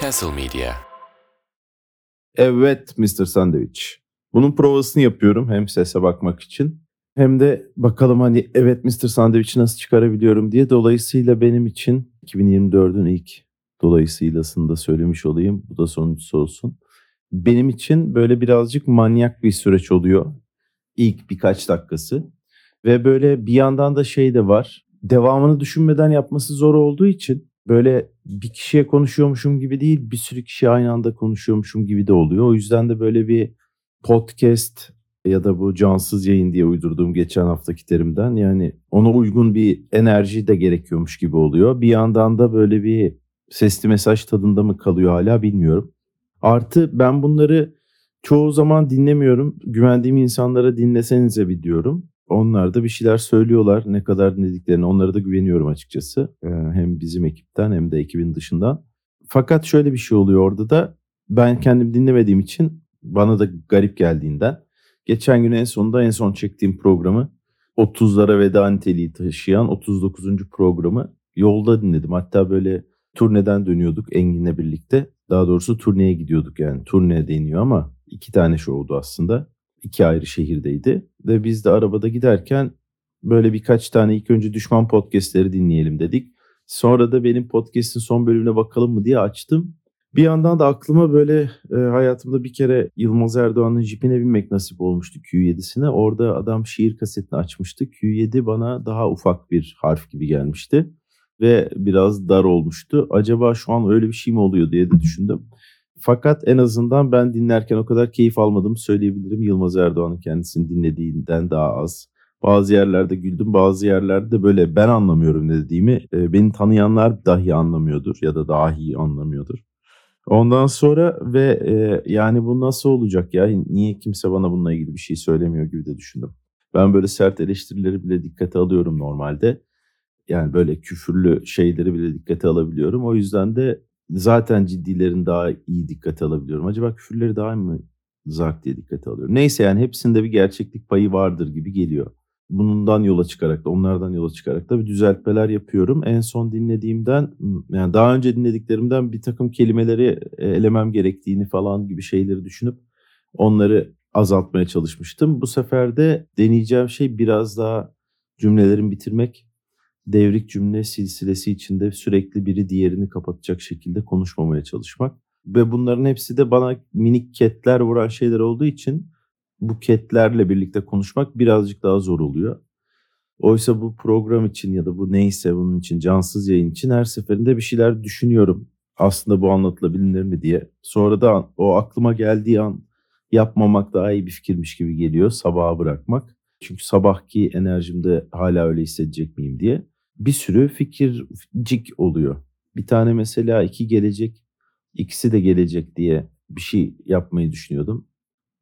Castle Media. Evet Mr. Sandwich. Bunun provasını yapıyorum hem sese bakmak için hem de bakalım hani evet Mr. Sandwich'i nasıl çıkarabiliyorum diye. Dolayısıyla benim için 2024'ün ilk dolayısıylasını da söylemiş olayım. Bu da sonuncusu olsun. Benim için böyle birazcık manyak bir süreç oluyor. İlk birkaç dakikası. Ve böyle bir yandan da şey de var. Devamını düşünmeden yapması zor olduğu için böyle bir kişiye konuşuyormuşum gibi değil bir sürü kişi aynı anda konuşuyormuşum gibi de oluyor. O yüzden de böyle bir podcast ya da bu cansız yayın diye uydurduğum geçen haftaki terimden yani ona uygun bir enerji de gerekiyormuş gibi oluyor. Bir yandan da böyle bir sesli mesaj tadında mı kalıyor hala bilmiyorum. Artı ben bunları çoğu zaman dinlemiyorum. Güvendiğim insanlara dinlesenize bir diyorum. Onlar da bir şeyler söylüyorlar. Ne kadar dinlediklerini onlara da güveniyorum açıkçası. Ee, hem bizim ekipten hem de ekibin dışından. Fakat şöyle bir şey oluyor orada da ben kendim dinlemediğim için bana da garip geldiğinden. Geçen gün en sonunda en son çektiğim programı 30'lara veda niteliği taşıyan 39. programı yolda dinledim. Hatta böyle turneden dönüyorduk Engin'le birlikte. Daha doğrusu turneye gidiyorduk yani. Turne deniyor ama iki tane şovdu aslında. İki ayrı şehirdeydi. Ve biz de arabada giderken böyle birkaç tane ilk önce düşman podcastleri dinleyelim dedik. Sonra da benim podcast'in son bölümüne bakalım mı diye açtım. Bir yandan da aklıma böyle e, hayatımda bir kere Yılmaz Erdoğan'ın jipine binmek nasip olmuştu Q7'sine. Orada adam şiir kasetini açmıştı. Q7 bana daha ufak bir harf gibi gelmişti ve biraz dar olmuştu. Acaba şu an öyle bir şey mi oluyor diye de düşündüm. Fakat en azından ben dinlerken o kadar keyif almadığımı söyleyebilirim. Yılmaz Erdoğan'ın kendisini dinlediğinden daha az. Bazı yerlerde güldüm, bazı yerlerde böyle ben anlamıyorum ne dediğimi. E, beni tanıyanlar dahi anlamıyordur ya da dahi anlamıyordur. Ondan sonra ve e, yani bu nasıl olacak ya? Niye kimse bana bununla ilgili bir şey söylemiyor gibi de düşündüm. Ben böyle sert eleştirileri bile dikkate alıyorum normalde. Yani böyle küfürlü şeyleri bile dikkate alabiliyorum. O yüzden de zaten ciddilerin daha iyi dikkate alabiliyorum. Acaba küfürleri daha mı zark diye dikkate alıyorum. Neyse yani hepsinde bir gerçeklik payı vardır gibi geliyor. Bundan yola çıkarak da onlardan yola çıkarak da bir düzeltmeler yapıyorum. En son dinlediğimden yani daha önce dinlediklerimden bir takım kelimeleri e, elemem gerektiğini falan gibi şeyleri düşünüp onları azaltmaya çalışmıştım. Bu sefer de deneyeceğim şey biraz daha cümlelerin bitirmek devrik cümle silsilesi içinde sürekli biri diğerini kapatacak şekilde konuşmamaya çalışmak. Ve bunların hepsi de bana minik ketler vuran şeyler olduğu için bu ketlerle birlikte konuşmak birazcık daha zor oluyor. Oysa bu program için ya da bu neyse bunun için cansız yayın için her seferinde bir şeyler düşünüyorum. Aslında bu anlatılabilir mi diye. Sonra da o aklıma geldiği an yapmamak daha iyi bir fikirmiş gibi geliyor. Sabaha bırakmak. Çünkü sabahki enerjimde hala öyle hissedecek miyim diye bir sürü fikircik oluyor. Bir tane mesela iki gelecek, ikisi de gelecek diye bir şey yapmayı düşünüyordum.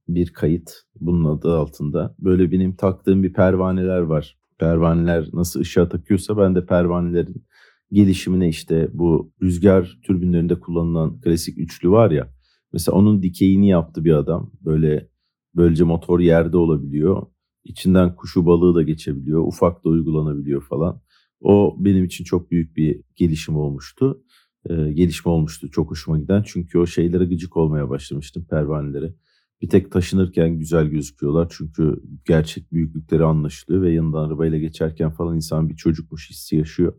Bir kayıt bunun adı altında. Böyle benim taktığım bir pervaneler var. Pervaneler nasıl ışığa takıyorsa ben de pervanelerin gelişimine işte bu rüzgar türbinlerinde kullanılan klasik üçlü var ya. Mesela onun dikeyini yaptı bir adam. Böyle böylece motor yerde olabiliyor. İçinden kuşu balığı da geçebiliyor. Ufak da uygulanabiliyor falan. O benim için çok büyük bir gelişim olmuştu. Ee, gelişme olmuştu çok hoşuma giden. Çünkü o şeylere gıcık olmaya başlamıştım pervanelere. Bir tek taşınırken güzel gözüküyorlar çünkü gerçek büyüklükleri anlaşılıyor ve yanından arabayla geçerken falan insan bir çocukmuş hissi yaşıyor.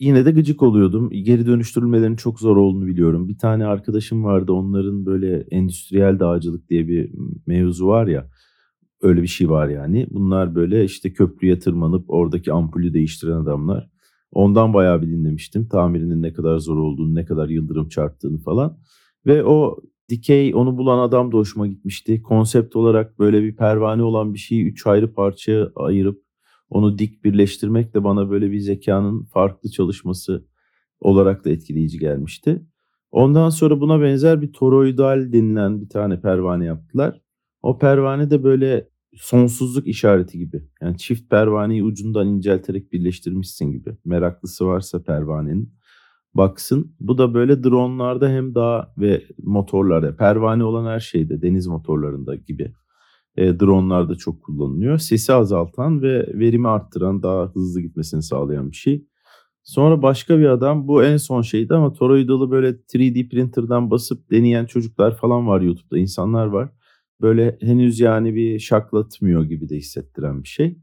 Yine de gıcık oluyordum. Geri dönüştürülmelerinin çok zor olduğunu biliyorum. Bir tane arkadaşım vardı onların böyle endüstriyel dağcılık diye bir mevzu var ya. Öyle bir şey var yani. Bunlar böyle işte köprüye tırmanıp oradaki ampulü değiştiren adamlar. Ondan bayağı bir dinlemiştim. Tamirinin ne kadar zor olduğunu, ne kadar yıldırım çarptığını falan. Ve o dikey onu bulan adam da hoşuma gitmişti. Konsept olarak böyle bir pervane olan bir şeyi üç ayrı parçaya ayırıp onu dik birleştirmek de bana böyle bir zekanın farklı çalışması olarak da etkileyici gelmişti. Ondan sonra buna benzer bir toroidal denilen bir tane pervane yaptılar. O pervane de böyle sonsuzluk işareti gibi. Yani çift pervaneyi ucundan incelterek birleştirmişsin gibi. Meraklısı varsa pervanenin baksın. Bu da böyle dronlarda hem dağ ve motorlarda pervane olan her şeyde deniz motorlarında gibi e, dronlarda çok kullanılıyor. Sesi azaltan ve verimi arttıran daha hızlı gitmesini sağlayan bir şey. Sonra başka bir adam bu en son şeydi ama toroidalı böyle 3D printer'dan basıp deneyen çocuklar falan var YouTube'da insanlar var. Böyle henüz yani bir şaklatmıyor gibi de hissettiren bir şey.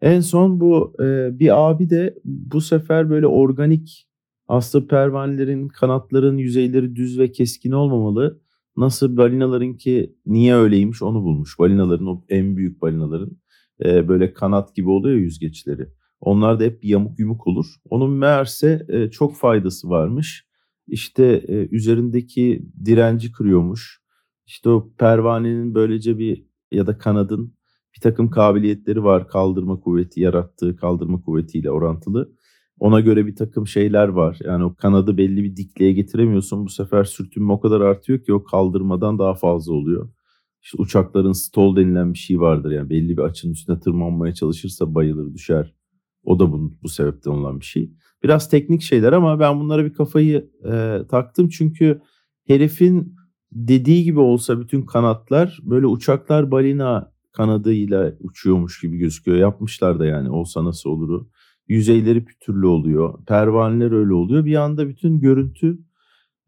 En son bu e, bir abi de bu sefer böyle organik aslında pervanelerin kanatların yüzeyleri düz ve keskin olmamalı. Nasıl balinaların ki niye öyleymiş onu bulmuş. Balinaların o en büyük balinaların e, böyle kanat gibi oluyor yüzgeçleri. Onlar da hep yamuk yumuk olur. Onun meğerse e, çok faydası varmış. İşte e, üzerindeki direnci kırıyormuş. İşte o pervanenin böylece bir ya da kanadın bir takım kabiliyetleri var. Kaldırma kuvveti yarattığı kaldırma kuvvetiyle orantılı. Ona göre bir takım şeyler var. Yani o kanadı belli bir dikliğe getiremiyorsun. Bu sefer sürtünme o kadar artıyor ki o kaldırmadan daha fazla oluyor. İşte uçakların stall denilen bir şey vardır. Yani belli bir açının üstüne tırmanmaya çalışırsa bayılır düşer. O da bu, bu sebepten olan bir şey. Biraz teknik şeyler ama ben bunlara bir kafayı e, taktım. Çünkü herifin dediği gibi olsa bütün kanatlar böyle uçaklar balina kanadıyla uçuyormuş gibi gözüküyor. Yapmışlar da yani olsa nasıl oluru. Yüzeyleri pütürlü oluyor. Pervaneler öyle oluyor. Bir anda bütün görüntü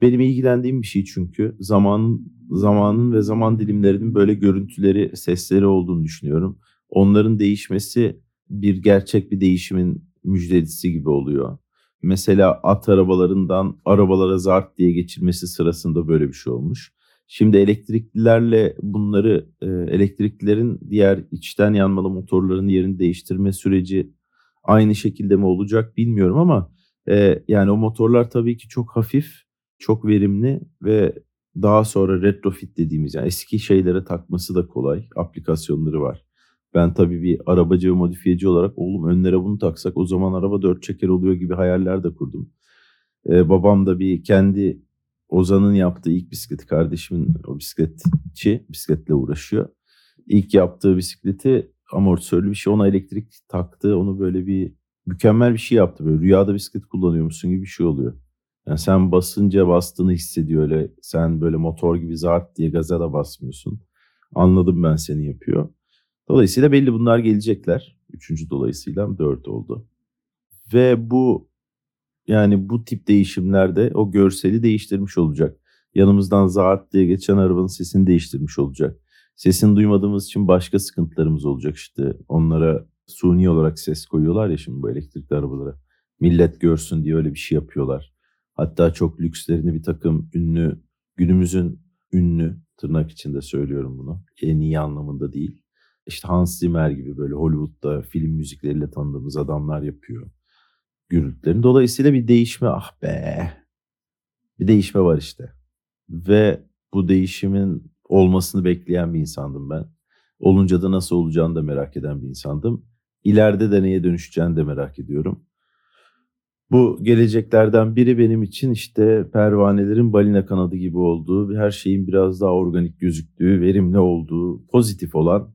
benim ilgilendiğim bir şey çünkü. Zamanın, zamanın ve zaman dilimlerinin böyle görüntüleri, sesleri olduğunu düşünüyorum. Onların değişmesi bir gerçek bir değişimin müjdelisi gibi oluyor. Mesela at arabalarından arabalara zart diye geçilmesi sırasında böyle bir şey olmuş. Şimdi elektriklilerle bunları e, elektriklilerin diğer içten yanmalı motorların yerini değiştirme süreci aynı şekilde mi olacak bilmiyorum ama e, yani o motorlar tabii ki çok hafif, çok verimli ve daha sonra retrofit dediğimiz yani eski şeylere takması da kolay aplikasyonları var. Ben tabii bir arabacı ve modifiyeci olarak oğlum önlere bunu taksak o zaman araba dört çeker oluyor gibi hayaller de kurdum. Ee, babam da bir kendi Ozan'ın yaptığı ilk bisikleti kardeşimin o bisikletçi bisikletle uğraşıyor. İlk yaptığı bisikleti amortisörlü bir şey ona elektrik taktı onu böyle bir mükemmel bir şey yaptı böyle rüyada bisiklet kullanıyormuşsun gibi bir şey oluyor. Yani sen basınca bastığını hissediyor öyle sen böyle motor gibi zart diye gaza da basmıyorsun. Anladım ben seni yapıyor. Dolayısıyla belli bunlar gelecekler. Üçüncü dolayısıyla dört oldu. Ve bu yani bu tip değişimlerde o görseli değiştirmiş olacak. Yanımızdan zart diye geçen arabanın sesini değiştirmiş olacak. Sesini duymadığımız için başka sıkıntılarımız olacak işte. Onlara suni olarak ses koyuyorlar ya şimdi bu elektrikli arabalara. Millet görsün diye öyle bir şey yapıyorlar. Hatta çok lükslerini bir takım ünlü, günümüzün ünlü tırnak içinde söylüyorum bunu. En iyi anlamında değil işte Hans Zimmer gibi böyle Hollywood'da film müzikleriyle tanıdığımız adamlar yapıyor gürültülerini. Dolayısıyla bir değişme ah be bir değişme var işte. Ve bu değişimin olmasını bekleyen bir insandım ben. Olunca da nasıl olacağını da merak eden bir insandım. İleride de neye dönüşeceğini de merak ediyorum. Bu geleceklerden biri benim için işte pervanelerin balina kanadı gibi olduğu, her şeyin biraz daha organik gözüktüğü, verimli olduğu, pozitif olan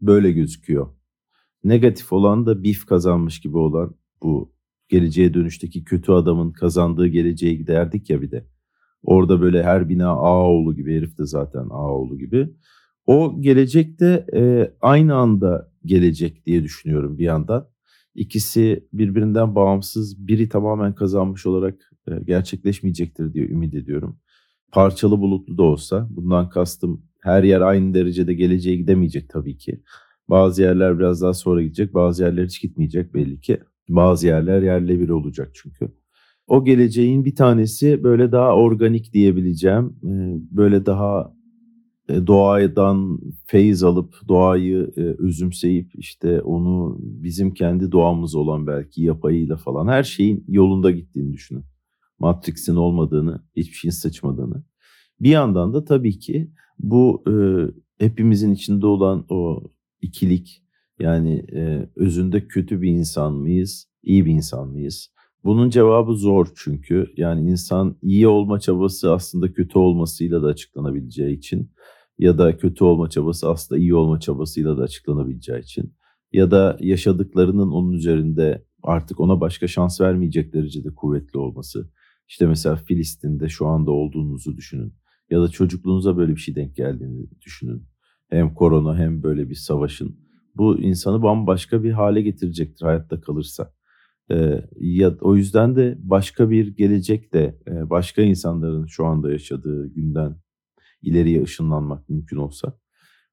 böyle gözüküyor. Negatif olan da bif kazanmış gibi olan bu geleceğe dönüşteki kötü adamın kazandığı geleceğe giderdik ya bir de. Orada böyle her bina Ağoğlu gibi herif de zaten Ağoğlu gibi. O gelecekte e, aynı anda gelecek diye düşünüyorum bir yandan. İkisi birbirinden bağımsız biri tamamen kazanmış olarak e, gerçekleşmeyecektir diye ümit ediyorum. Parçalı bulutlu da olsa bundan kastım her yer aynı derecede geleceğe gidemeyecek tabii ki. Bazı yerler biraz daha sonra gidecek, bazı yerler hiç gitmeyecek belli ki. Bazı yerler yerle bir olacak çünkü. O geleceğin bir tanesi böyle daha organik diyebileceğim. Ee, böyle daha e, doğadan feyiz alıp doğayı e, özümseyip işte onu bizim kendi doğamız olan belki yapayıyla falan her şeyin yolunda gittiğini düşünün. Matrix'in olmadığını, hiçbir şeyin sıçmadığını. Bir yandan da tabii ki bu e, hepimizin içinde olan o ikilik yani e, özünde kötü bir insan mıyız, iyi bir insan mıyız? Bunun cevabı zor çünkü yani insan iyi olma çabası aslında kötü olmasıyla da açıklanabileceği için ya da kötü olma çabası aslında iyi olma çabasıyla da açıklanabileceği için ya da yaşadıklarının onun üzerinde artık ona başka şans vermeyecek derecede kuvvetli olması. İşte mesela Filistin'de şu anda olduğunuzu düşünün ya da çocukluğunuza böyle bir şey denk geldiğini düşünün. Hem korona hem böyle bir savaşın. Bu insanı bambaşka bir hale getirecektir hayatta kalırsa. E, ya o yüzden de başka bir gelecek de başka insanların şu anda yaşadığı günden ileriye ışınlanmak mümkün olsa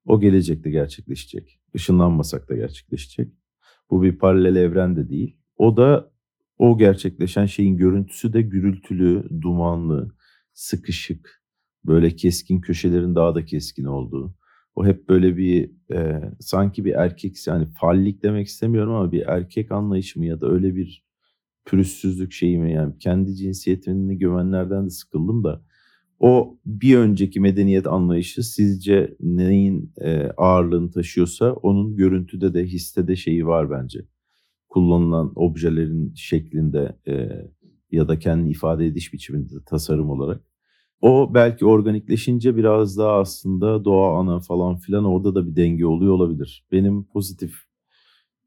o gelecekte gerçekleşecek. Işınlanmasak da gerçekleşecek. Bu bir paralel evren de değil. O da o gerçekleşen şeyin görüntüsü de gürültülü, dumanlı, sıkışık, böyle keskin köşelerin daha da keskin olduğu. O hep böyle bir e, sanki bir erkek yani fallik demek istemiyorum ama bir erkek anlayışı mı ya da öyle bir pürüzsüzlük şeyi mi yani kendi cinsiyetini gömenlerden de sıkıldım da o bir önceki medeniyet anlayışı sizce neyin e, ağırlığını taşıyorsa onun görüntüde de hisse de şeyi var bence. Kullanılan objelerin şeklinde e, ya da kendi ifade ediş biçiminde tasarım olarak. O belki organikleşince biraz daha aslında doğa ana falan filan orada da bir denge oluyor olabilir. Benim pozitif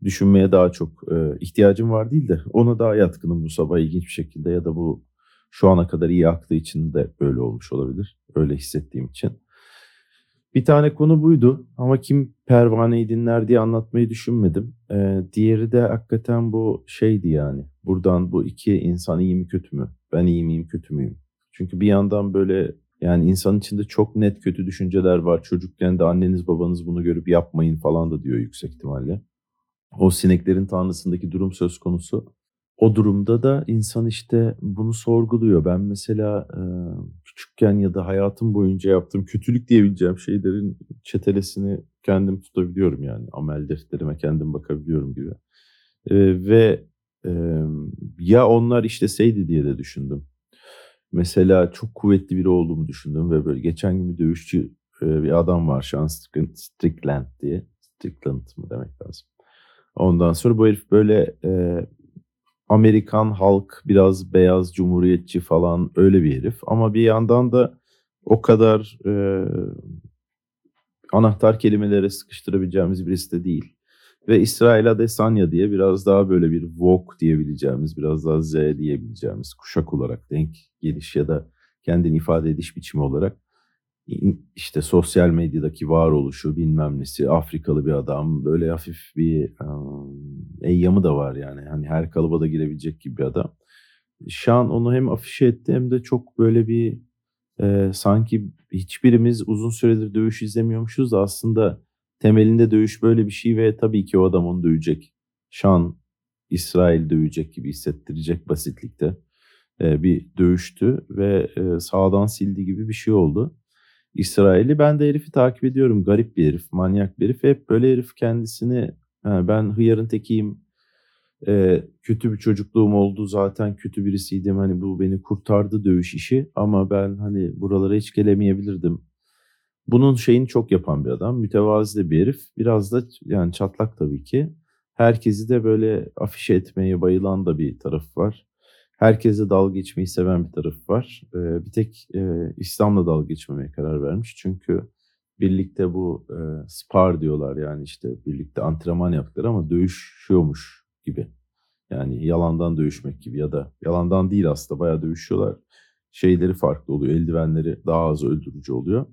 düşünmeye daha çok e, ihtiyacım var değil de ona daha yatkınım bu sabah ilginç bir şekilde ya da bu şu ana kadar iyi aktığı için de böyle olmuş olabilir. Öyle hissettiğim için. Bir tane konu buydu ama kim pervaneyi dinler diye anlatmayı düşünmedim. Ee, diğeri de hakikaten bu şeydi yani. Buradan bu iki insan iyi mi kötü mü? Ben iyi miyim kötü müyüm? Çünkü bir yandan böyle yani insan içinde çok net kötü düşünceler var. Çocukken de anneniz babanız bunu görüp yapmayın falan da diyor yüksek ihtimalle. O sineklerin tanrısındaki durum söz konusu. O durumda da insan işte bunu sorguluyor. Ben mesela e, küçükken ya da hayatım boyunca yaptığım kötülük diyebileceğim şeylerin çetelesini kendim tutabiliyorum yani. Amel defterime kendim bakabiliyorum gibi. E, ve e, ya onlar işleseydi diye de düşündüm. Mesela çok kuvvetli biri olduğumu düşündüm ve böyle geçen gün bir dövüşçü e, bir adam var Sean Strickland diye. Strickland mı demek lazım. Ondan sonra bu herif böyle e, Amerikan halk biraz beyaz cumhuriyetçi falan öyle bir herif. Ama bir yandan da o kadar e, anahtar kelimelere sıkıştırabileceğimiz birisi de değil. Ve İsrail Adesanya diye biraz daha böyle bir Vogue diyebileceğimiz, biraz daha Z diyebileceğimiz kuşak olarak denk geliş ya da kendini ifade ediş biçimi olarak işte sosyal medyadaki varoluşu bilmem nesi Afrikalı bir adam böyle hafif bir um, eyyamı da var yani hani her kalıba da girebilecek gibi bir adam. Şan onu hem afişe etti hem de çok böyle bir e, sanki hiçbirimiz uzun süredir dövüş izlemiyormuşuz da aslında temelinde dövüş böyle bir şey ve tabii ki o adam onu dövecek. Şan İsrail dövecek gibi hissettirecek basitlikte e, bir dövüştü ve e, sağdan sildi gibi bir şey oldu. İsrail'i. Ben de herifi takip ediyorum. Garip bir herif, manyak bir herif. Hep böyle herif kendisini ben hıyarın tekiyim. E, kötü bir çocukluğum oldu zaten kötü birisiydim. Hani bu beni kurtardı dövüş işi ama ben hani buralara hiç gelemeyebilirdim. Bunun şeyini çok yapan bir adam. Mütevazi de bir herif. Biraz da yani çatlak tabii ki. Herkesi de böyle afişe etmeye bayılan da bir taraf var. Herkese dalga geçmeyi seven bir tarafı var. E, bir tek e, İslam'la dalga geçmemeye karar vermiş. Çünkü birlikte bu e, spar diyorlar yani işte birlikte antrenman yaptılar ama dövüşüyormuş gibi. Yani yalandan dövüşmek gibi ya da yalandan değil aslında bayağı dövüşüyorlar. Şeyleri farklı oluyor. Eldivenleri daha az öldürücü oluyor.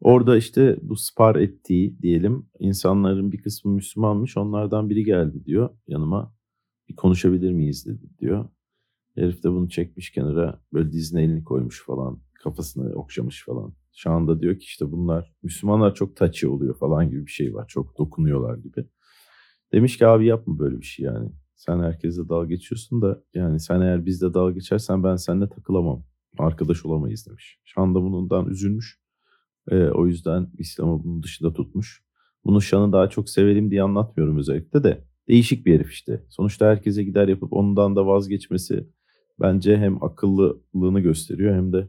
Orada işte bu spar ettiği diyelim insanların bir kısmı Müslümanmış. Onlardan biri geldi diyor yanıma. Bir konuşabilir miyiz dedi diyor. Herif de bunu çekmiş kenara böyle dizine elini koymuş falan. Kafasını okşamış falan. Şu anda diyor ki işte bunlar Müslümanlar çok taçı oluyor falan gibi bir şey var. Çok dokunuyorlar gibi. Demiş ki abi yapma böyle bir şey yani. Sen herkesle dalga geçiyorsun da yani sen eğer bizle dalga geçersen ben seninle takılamam. Arkadaş olamayız demiş. Şu anda bundan üzülmüş. Ee, o yüzden İslam'ı bunun dışında tutmuş. Bunu Şan'ı daha çok sevelim diye anlatmıyorum özellikle de. Değişik bir herif işte. Sonuçta herkese gider yapıp ondan da vazgeçmesi bence hem akıllılığını gösteriyor hem de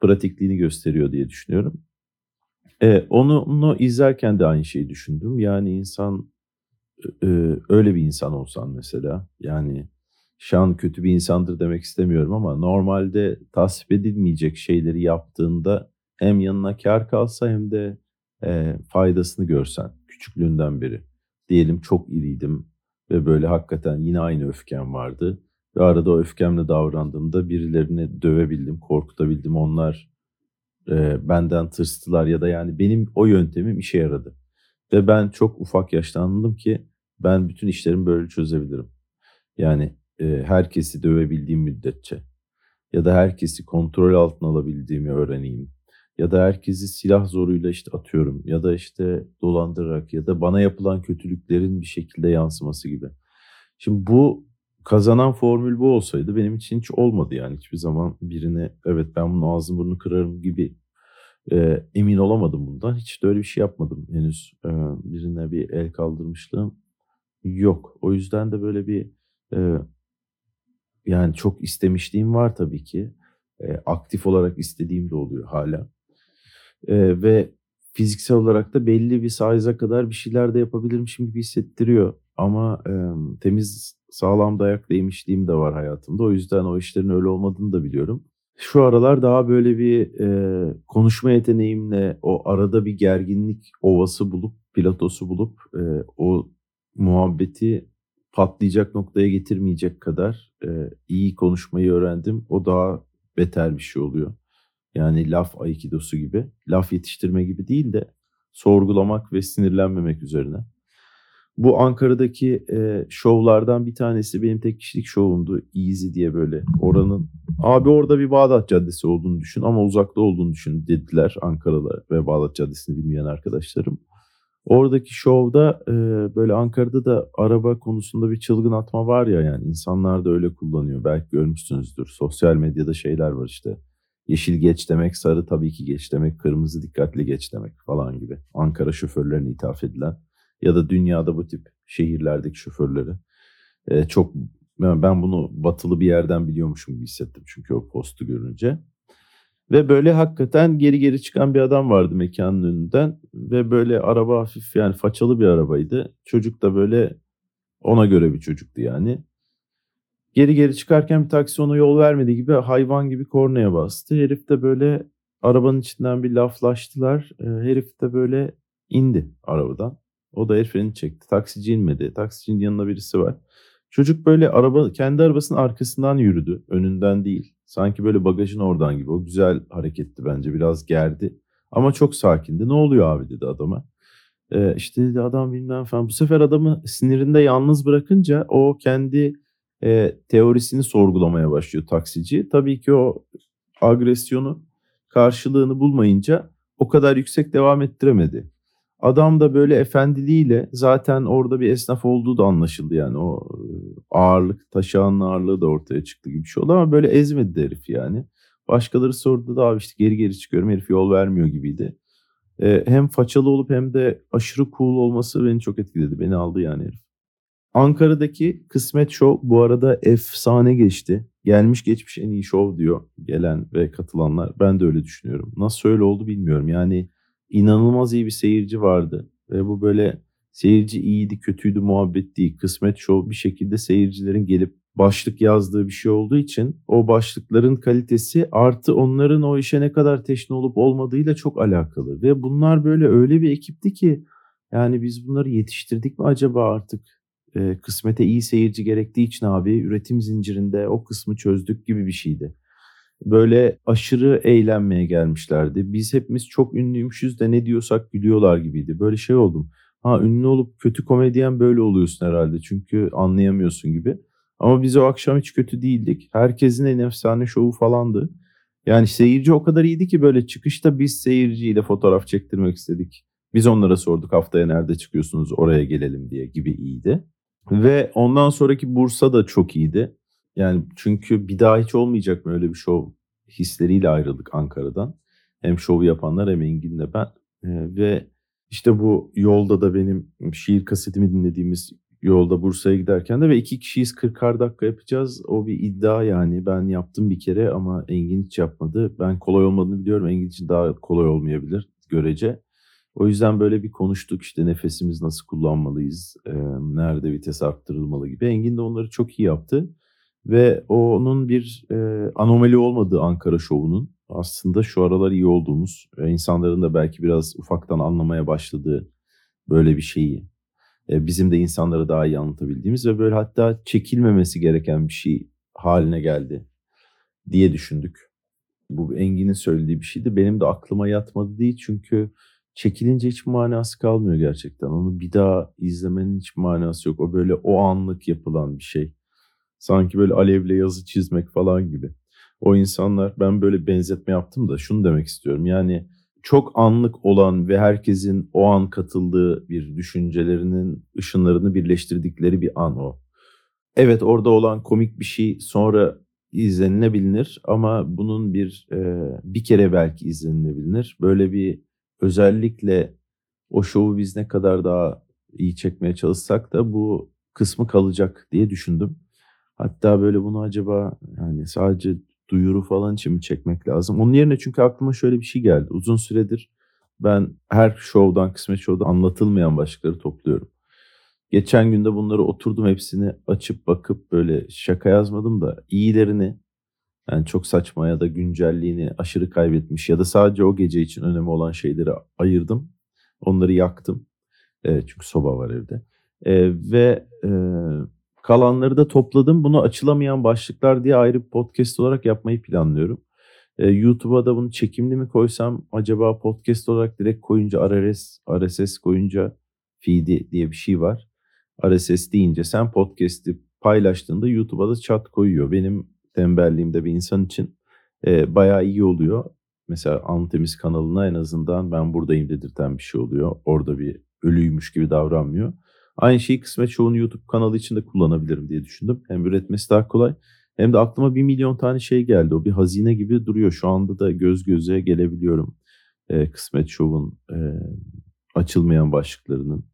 pratikliğini gösteriyor diye düşünüyorum. E, onu, onu izlerken de aynı şeyi düşündüm. Yani insan e, öyle bir insan olsan mesela yani şan kötü bir insandır demek istemiyorum ama normalde tasvip edilmeyecek şeyleri yaptığında hem yanına kar kalsa hem de e, faydasını görsen küçüklüğünden beri. Diyelim çok iriydim ve böyle hakikaten yine aynı öfkem vardı ve arada o öfkemle davrandığımda birilerini dövebildim, korkutabildim. Onlar e, benden tırstılar ya da yani benim o yöntemim işe yaradı. Ve ben çok ufak yaşta anladım ki ben bütün işlerimi böyle çözebilirim. Yani e, herkesi dövebildiğim müddetçe ya da herkesi kontrol altına alabildiğimi öğreneyim ya da herkesi silah zoruyla işte atıyorum ya da işte dolandırarak ya da bana yapılan kötülüklerin bir şekilde yansıması gibi. Şimdi bu kazanan formül bu olsaydı benim için hiç olmadı yani hiçbir zaman birine evet ben bunu ağzını burnunu kırarım gibi e, emin olamadım bundan. Hiç de öyle bir şey yapmadım henüz. E, birine bir el kaldırmışlığım yok. O yüzden de böyle bir e, yani çok istemişliğim var tabii ki. E, aktif olarak istediğim de oluyor hala. E, ve fiziksel olarak da belli bir size'a kadar bir şeyler de yapabilirmişim gibi hissettiriyor. Ama e, temiz sağlam dayak değmişliğim de var hayatımda. O yüzden o işlerin öyle olmadığını da biliyorum. Şu aralar daha böyle bir e, konuşma yeteneğimle o arada bir gerginlik ovası bulup, platosu bulup e, o muhabbeti patlayacak noktaya getirmeyecek kadar e, iyi konuşmayı öğrendim. O daha beter bir şey oluyor. Yani laf aikidosu gibi. Laf yetiştirme gibi değil de sorgulamak ve sinirlenmemek üzerine. Bu Ankara'daki e, şovlardan bir tanesi benim tek kişilik şovumdu. Easy diye böyle oranın. Abi orada bir Bağdat Caddesi olduğunu düşün ama uzakta olduğunu düşün dediler Ankaralı ve Bağdat Caddesi'ni bilmeyen arkadaşlarım. Oradaki şovda e, böyle Ankara'da da araba konusunda bir çılgın atma var ya yani insanlar da öyle kullanıyor. Belki görmüşsünüzdür. Sosyal medyada şeyler var işte. Yeşil geç demek, sarı tabii ki geç demek, kırmızı dikkatli geç demek falan gibi. Ankara şoförlerine ithaf edilen ya da dünyada bu tip şehirlerdeki şoförleri. E, çok ben bunu batılı bir yerden biliyormuşum gibi hissettim çünkü o postu görünce. Ve böyle hakikaten geri geri çıkan bir adam vardı mekanın önünden. Ve böyle araba hafif yani façalı bir arabaydı. Çocuk da böyle ona göre bir çocuktu yani. Geri geri çıkarken bir taksi ona yol vermedi gibi hayvan gibi kornaya bastı. Herif de böyle arabanın içinden bir laflaştılar. Ee, herif de böyle indi arabadan. O da el freni çekti. Taksici inmedi. Taksicinin yanında birisi var. Çocuk böyle araba kendi arabasının arkasından yürüdü. Önünden değil. Sanki böyle bagajın oradan gibi. O güzel hareketti bence. Biraz gerdi. Ama çok sakindi. Ne oluyor abi dedi adama. Ee, işte dedi adam bilmem falan. Bu sefer adamı sinirinde yalnız bırakınca o kendi e, teorisini sorgulamaya başlıyor taksici. Tabii ki o agresyonu karşılığını bulmayınca o kadar yüksek devam ettiremedi. Adam da böyle efendiliğiyle zaten orada bir esnaf olduğu da anlaşıldı yani o e, ağırlık taşağının ağırlığı da ortaya çıktı gibi bir şey oldu ama böyle ezmedi herif yani. Başkaları sordu da abi işte geri geri çıkıyorum herif yol vermiyor gibiydi. Ee, hem façalı olup hem de aşırı cool olması beni çok etkiledi. Beni aldı yani herif. Ankara'daki Kısmet Show bu arada efsane geçti. Gelmiş geçmiş en iyi show diyor gelen ve katılanlar. Ben de öyle düşünüyorum. Nasıl öyle oldu bilmiyorum. Yani inanılmaz iyi bir seyirci vardı. Ve bu böyle seyirci iyiydi kötüydü muhabbet değil. Kısmet Show bir şekilde seyircilerin gelip başlık yazdığı bir şey olduğu için o başlıkların kalitesi artı onların o işe ne kadar teşne olup olmadığıyla çok alakalı. Ve bunlar böyle öyle bir ekipti ki yani biz bunları yetiştirdik mi acaba artık? E, kısmete iyi seyirci gerektiği için abi üretim zincirinde o kısmı çözdük gibi bir şeydi böyle aşırı eğlenmeye gelmişlerdi. Biz hepimiz çok ünlüymüşüz de ne diyorsak gülüyorlar gibiydi. Böyle şey oldum. Ha ünlü olup kötü komedyen böyle oluyorsun herhalde çünkü anlayamıyorsun gibi. Ama biz o akşam hiç kötü değildik. Herkesin en efsane şovu falandı. Yani seyirci o kadar iyiydi ki böyle çıkışta biz seyirciyle fotoğraf çektirmek istedik. Biz onlara sorduk haftaya nerede çıkıyorsunuz oraya gelelim diye gibi iyiydi. Ve ondan sonraki Bursa da çok iyiydi. Yani çünkü bir daha hiç olmayacak mı öyle bir şov hisleriyle ayrıldık Ankara'dan. Hem şovu yapanlar hem Engin'le ben. Ee, ve işte bu yolda da benim şiir kasetimi dinlediğimiz yolda Bursa'ya giderken de ve iki kişiyiz 40'ar dakika yapacağız. O bir iddia yani. Ben yaptım bir kere ama Engin hiç yapmadı. Ben kolay olmadığını biliyorum. Engin için daha kolay olmayabilir görece. O yüzden böyle bir konuştuk işte nefesimiz nasıl kullanmalıyız, e, nerede vites arttırılmalı gibi. Engin de onları çok iyi yaptı. Ve onun bir e, anomali olmadığı Ankara şovunun aslında şu aralar iyi olduğumuz, e, insanların da belki biraz ufaktan anlamaya başladığı böyle bir şeyi. E, bizim de insanları daha iyi anlatabildiğimiz ve böyle hatta çekilmemesi gereken bir şey haline geldi diye düşündük. Bu Engin'in söylediği bir şeydi. Benim de aklıma yatmadı değil çünkü çekilince hiç manası kalmıyor gerçekten. Onu bir daha izlemenin hiç manası yok. O böyle o anlık yapılan bir şey. Sanki böyle alevle yazı çizmek falan gibi. O insanlar ben böyle benzetme yaptım da şunu demek istiyorum. Yani çok anlık olan ve herkesin o an katıldığı bir düşüncelerinin ışınlarını birleştirdikleri bir an o. Evet orada olan komik bir şey sonra izlenilebilir ama bunun bir bir kere belki izlenilebilir. Böyle bir özellikle o şovu biz ne kadar daha iyi çekmeye çalışsak da bu kısmı kalacak diye düşündüm. Hatta böyle bunu acaba yani sadece duyuru falan için mi çekmek lazım? Onun yerine çünkü aklıma şöyle bir şey geldi. Uzun süredir ben her şovdan, kısmet şovda anlatılmayan başlıkları topluyorum. Geçen günde bunları oturdum hepsini açıp bakıp böyle şaka yazmadım da iyilerini yani çok saçma ya da güncelliğini aşırı kaybetmiş ya da sadece o gece için önemli olan şeyleri ayırdım. Onları yaktım. E, çünkü soba var evde. E, ve e, kalanları da topladım. Bunu açılamayan başlıklar diye ayrı bir podcast olarak yapmayı planlıyorum. E, YouTube'a da bunu çekimli mi koysam acaba podcast olarak direkt koyunca RSS, RSS koyunca feed'i diye bir şey var. RSS deyince sen podcast'i paylaştığında YouTube'a da chat koyuyor. Benim tembelliğimde bir insan için e, bayağı iyi oluyor. Mesela Antemiz kanalına en azından ben buradayım dedirten bir şey oluyor. Orada bir ölüymüş gibi davranmıyor. Aynı şeyi Kısmet Show'un YouTube kanalı için de kullanabilirim diye düşündüm. Hem üretmesi daha kolay hem de aklıma bir milyon tane şey geldi. O bir hazine gibi duruyor. Şu anda da göz göze gelebiliyorum. E, Kısmet Show'un e, açılmayan başlıklarının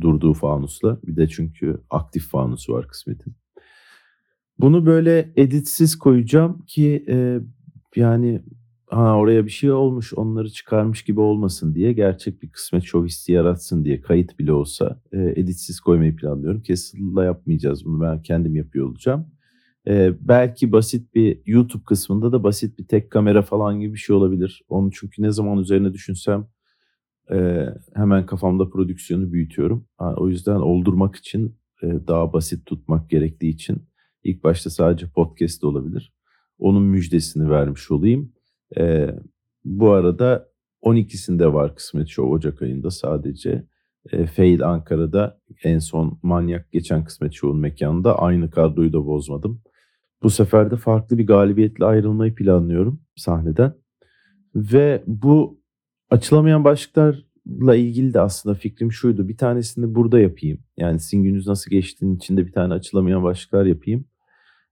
durduğu fanusla. Bir de çünkü aktif fanusu var Kısmet'in. Bunu böyle editsiz koyacağım ki e, yani ha oraya bir şey olmuş onları çıkarmış gibi olmasın diye gerçek bir kısmet şov hissi yaratsın diye kayıt bile olsa e, editsiz koymayı planlıyorum. Kesinlikle yapmayacağız bunu ben kendim yapıyor olacağım. E, belki basit bir YouTube kısmında da basit bir tek kamera falan gibi bir şey olabilir. Onu çünkü ne zaman üzerine düşünsem e, hemen kafamda prodüksiyonu büyütüyorum. Ha, o yüzden oldurmak için e, daha basit tutmak gerektiği için ilk başta sadece podcast olabilir. Onun müjdesini vermiş olayım. E, bu arada 12'sinde var Kısmet Show Ocak ayında sadece. E, Fail Ankara'da en son Manyak geçen Kısmet Show'un mekanında aynı kadroyu da bozmadım. Bu sefer de farklı bir galibiyetle ayrılmayı planlıyorum sahneden. Ve bu açılamayan başlıklarla ilgili de aslında fikrim şuydu. Bir tanesini burada yapayım. Yani sizin gününüz nasıl geçtiğinin içinde bir tane açılamayan başlıklar yapayım.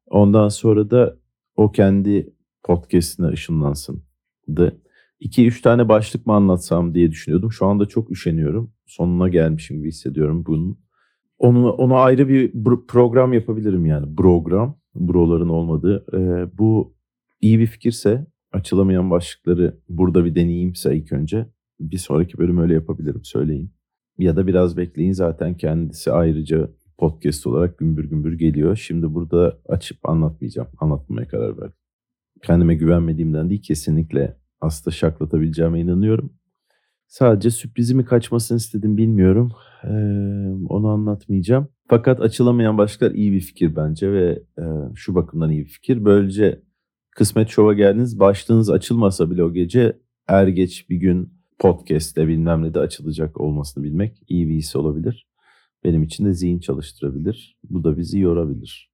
Ondan sonra da o kendi podcast'ine ışınlansın. 2-3 tane başlık mı anlatsam diye düşünüyordum. Şu anda çok üşeniyorum. Sonuna gelmişim gibi hissediyorum bunun. Onu, ona ayrı bir program yapabilirim yani. Program. Broların olmadığı. Ee, bu iyi bir fikirse açılamayan başlıkları burada bir deneyeyimse ilk önce bir sonraki bölüm öyle yapabilirim söyleyin. Ya da biraz bekleyin zaten kendisi ayrıca podcast olarak gümbür gümbür geliyor. Şimdi burada açıp anlatmayacağım. Anlatmamaya karar verdim. Kendime güvenmediğimden değil kesinlikle aslında şaklatabileceğime inanıyorum. Sadece sürprizimi kaçmasını istedim bilmiyorum. Ee, onu anlatmayacağım. Fakat açılamayan başlıklar iyi bir fikir bence ve e, şu bakımdan iyi bir fikir. Böylece Kısmet Şov'a geldiniz. Başlığınız açılmasa bile o gece er geç bir gün podcast'te bilmem ne de açılacak olmasını bilmek iyi bir his olabilir. Benim için de zihin çalıştırabilir. Bu da bizi yorabilir.